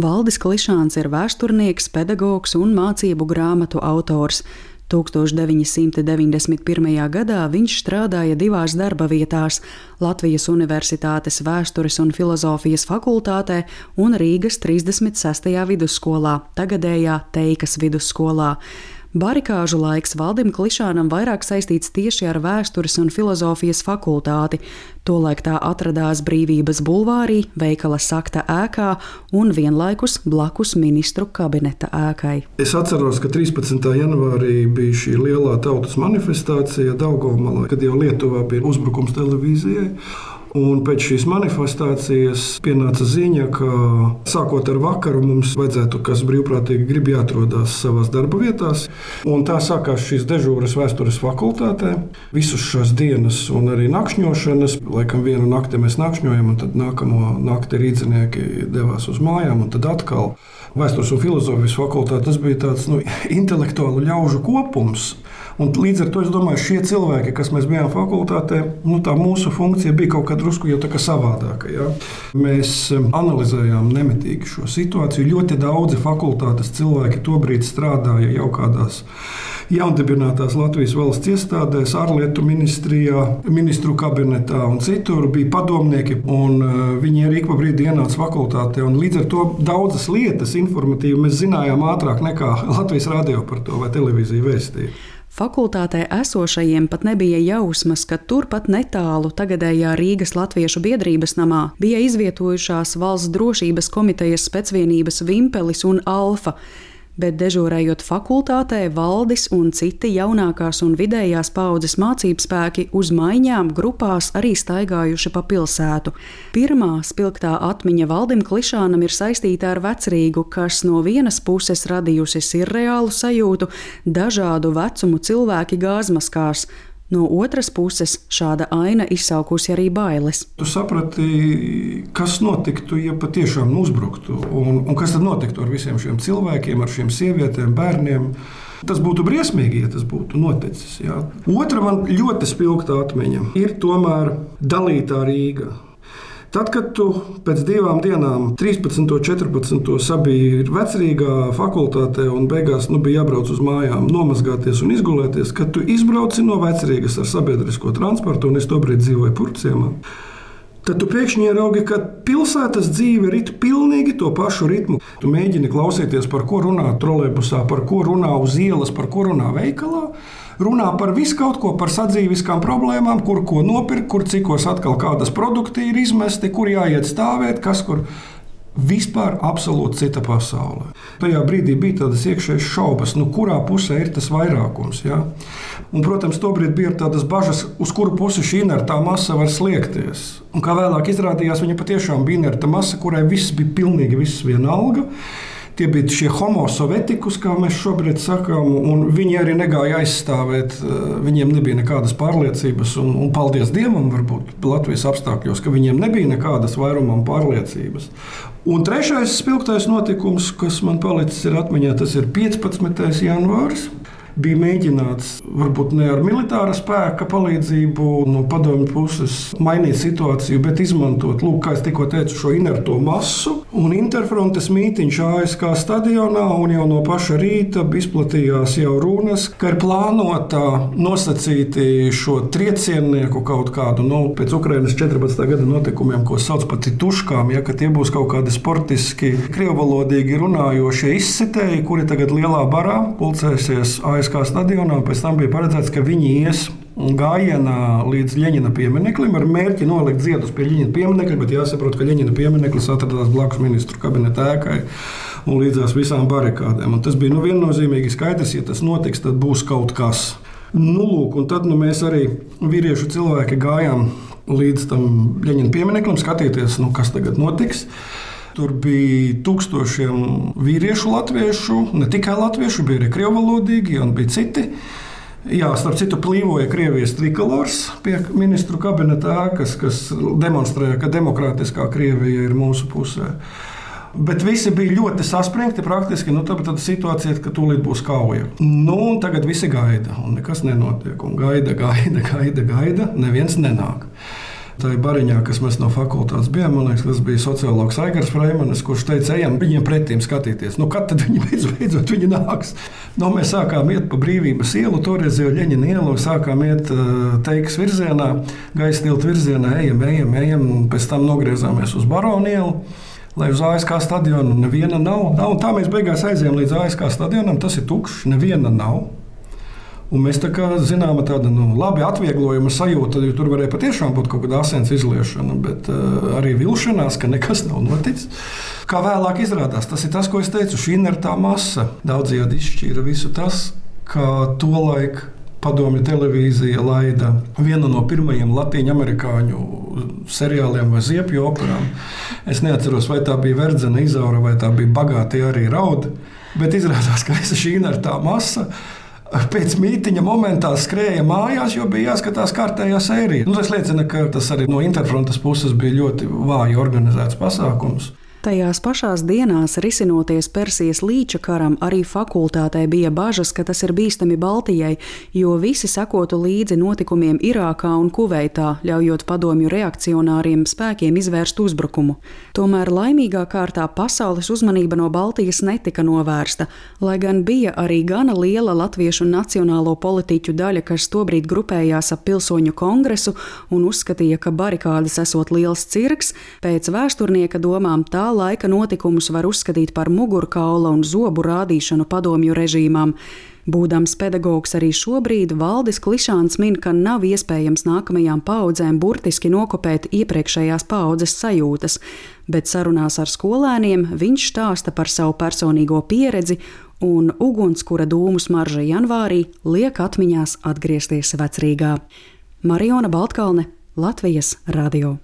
Valdis Klišāns ir vēsturnieks, pedagogs un mācību grāmatu autors. 1991. gadā viņš strādāja divās darba vietās - Latvijas Universitātes vēstures un filozofijas fakultātē un Rīgas 36. vidusskolā, tagadējā Teikas vidusskolā. Barikāžu laiks Valdim Klišānam vairāk saistīts tieši ar vēstures un filozofijas fakultāti. Tolaik tā atradās Brīvības bulvārī, veikala sakta ēkā un vienlaikus blakus ministru kabineta ēkai. Es atceros, ka 13. janvārī bija šī lielā tautas manifestācija Daugomalā, kad jau Lietuvā bija uzbrukums televīzijai. Un pēc šīs manifestācijas pienāca ziņa, ka sākot ar vakaru mums vajadzētu, kas brīvprātīgi grib, atrodas savās darba vietās. Un tā sākās šīs dežūras vēstures fakultātē. Visas šīs dienas un arī nakšņošanas, laikam vienu nakti mēs nakšņojam, un tad nākamo nakti rīznieki devās uz mājām, un tad atkal vēstures un filozofijas fakultāte. Tas bija tāds nu, intelektuālu ļaužu kopums. Un līdz ar to es domāju, šie cilvēki, kas mēs bijām fakultātē, nu, tā mūsu funkcija bija kaut kāda drusku jau tā kā savādāka. Ja? Mēs analizējām nemitīgi šo situāciju. Ļoti daudzi fakultātes cilvēki tobrīd strādāja jau kādās jaundibinātās Latvijas valsts iestādēs, ārlietu ministrijā, ministru kabinetā un citur bija padomnieki. Uh, viņi arī pa brīdi ienāca fakultātē. Līdz ar to daudzas lietas informatīvi mēs zinājām ātrāk nekā Latvijas radio par to vai televīzija vēstīja. Fakultātē esošajiem pat nebija jausmas, ka turpat netālu tagadējā Rīgas Latviešu biedrības namā bija izvietojušās valsts drošības komitejas specvienības Vimpelis un Alfa bet dežūrējot fakultātē, valdis un citi jaunākās un vidējās paudzes mācību spēki uz maiņām grupās arī staigājuši pa pilsētu. Pirmā spilgtā atmiņa valdim Klišānam ir saistīta ar vecrīgu, kas no vienas puses radījusi sirreālu sajūtu, dažādu vecumu cilvēki gāzmaskās No otras puses, šāda aina izsaukusi arī bailes. Tu saprati, kas notiktu, ja patiešām uzbruktu, un, un kas tad notiktu ar visiem šiem cilvēkiem, ar šīm sievietēm, bērniem. Tas būtu briesmīgi, ja tas būtu noticis. Jā. Otra man ļoti spilgta atmiņa ir tomēr dalītā Rīga. Tad, kad tu pēc divām dienām, 13. un 14. sabija vecrīgā fakultātē un beigās nu, bija jābrauc uz mājām, nomazgāties un izgulēties, kad tu izbrauci no vecrīgas ar sabiedrisko transportu, un es tobrīd dzīvoju Purciemā. Tad tu pēkšņi ieraugi, ka pilsētas dzīve rit pilnīgi to pašu ritmu. Tu mēģini klausīties, par ko runā trolēļbusā, par ko runā uz ielas, par ko runā veikalā runā par visu kaut ko, par sadzīviskām problēmām, kur ko nopirkt, kur cikos atkal kādas produkti ir izmesti, kur jāiet stāvēt, kas kur. Vispār absolūti cita pasaule. Tajā brīdī bija tādas iekšējas šaubas, nu, kurā pusē ir tas vairākums. Ja? Un, protams, tobrīd bija tādas bažas, uz kuru pusi šī inertā masa var sliekties. Un, kā vēlāk izrādījās, viņa patiešām bija inerta masa, kurai viss bija pilnīgi viss vienalga. Tie bija šie homo sovietikus, kā mēs šobrīd sakām, un viņi arī negāja aizstāvēt. Eh, viņiem nebija nekādas pārliecības, un, un paldies Dievam, varbūt Latvijas apstākļos, ka viņiem nebija nekādas vairumam pārliecības. Un trešais spilgtais notikums, kas man palicis atmiņā, tas ir 15. janvārs bija mēģināts, varbūt ne ar militāra spēka palīdzību no padomju puses, mainīt situāciju, bet izmantot, lūk, kā es tikko teicu, šo inerto masu. Un interfrontes mītīņš ASK stadionā un jau no paša rīta izplatījās jau runas, ka ir plānota nosacīti šo trieciennieku kaut kādu, nu, pēc Ukrainas 14. gada notikumiem, ko sauc par tituškām, ja, ka tie būs kaut kādi sportiski, krievalodīgi runājošie izsitēji, kuri tagad lielā barā pulcēsies ASK Olimpiskā stadionā. Pēc tam bija paredzēts, ka viņi ies gājienā līdz Leņķina piemineklim ar mērķi nolikt ziedus pie Leņķina pieminekļa, bet jāsaprot, ka Leņķina piemineklis atradās blakus ministru kabineta ēkai un līdzās visām barikādēm. Un tas bija nu, viennozīmīgi skaidrs, ja tas notiks, tad būs kaut kas. Nu, lūk, un tad nu, mēs arī vīriešu cilvēki gājām līdz tam Leņķina piemineklim, skatīties, nu, kas tagad notiks. Tur bija tūkstošiem vīriešu, latviešu, ne tikai latviešu, bija arī krievalodīgi un bija citi. Jā, starp citu, plīvoja Krievijas trikolors pie ministru kabineta ēkas, kas demonstrēja, ka demokrātiskā Krievija ir mūsu pusē. Bet visi bija ļoti saspringti. Praktiski nu, tad situācija ka tūlīt būs kauja. Nu, tagad visi gaida, un nekas nenotiek. Un gaida, gaida, gaida, gaida. Neviens nenāk. Ir bariņā, kas mēs no fakultātes bijām. Man liekas, tas bija sociologs Aigars Freimanis, kurš teica, ejam viņiem pretīm skatīties. Nu, kad tad viņi beidzot, beidzot viņi nāks? Nu, mēs sākām iet pa brīvības ielu, toreiz jau Ļeņina ielu, sākām iet teikas virzienā, gaisa tiltu virzienā, ejam, ejam, ejam, un pēc tam nogriezāmies uz Baronu ielu lai uz ASK stadionu neviena nav. nav tā mēs beigās aizējām līdz ASK stadionam, tas ir tukšs, neviena nav. Un mēs tā kā zinām, tāda nu, labi atvieglojuma sajūta, jo tur varēja patiešām būt kaut kāda asins izliešana, bet uh, arī vilšanās, ka nekas nav noticis. Kā vēlāk izrādās, tas ir tas, ko es teicu, šī inertā masa daudzajādi izšķīra visu tas, kā tolaik Padomju televīzija laida vienu no pirmajiem latviešu seriāliem vai ziepju operām. Es neatceros, vai tā bija Verdzena izaura vai tā bija Bagāti arī rauda. Bet izrādās, ka visa šī ir tā masa. Pēc mītīņa momentā skrēja mājās, jo bija jāskatās kārtējā sērija. Nu, tas liecina, ka tas arī no interfrontes puses bija ļoti vāji organizēts pasākums. Tajās pašās dienās, risinoties Persijas līča karam, arī fakultātē bija bažas, ka tas ir bīstami Baltijai, jo visi sekotu līdzi notikumiem Irākā un Kuveitā, ļaujot padomju reakcionāriem spēkiem izvērst uzbrukumu. Tomēr laimīgā kārtā pasaules uzmanība no Baltijas netika novērsta, lai gan bija arī gana liela latviešu nacionālo politiķu daļa, kas tobrīd grupējās ap pilsoņu kongresu un uzskatīja, ka barikādas esot liels cirks, pēc vēsturnieka domām tā laika notikumus var uzskatīt par mugurkaula un zobu rādīšanu padomju režīmām. Būdams pedagogs arī šobrīd, Valdis Klišāns min, ka nav iespējams nākamajām paudzēm burtiski nokopēt iepriekšējās paudzes sajūtas, bet sarunās ar skolēniem viņš stāsta par savu personīgo pieredzi, un ugunskura dūmu smarža janvārī liek atmiņās atgriezties vecrīgā. Mariona Baltkalne, Latvijas radio.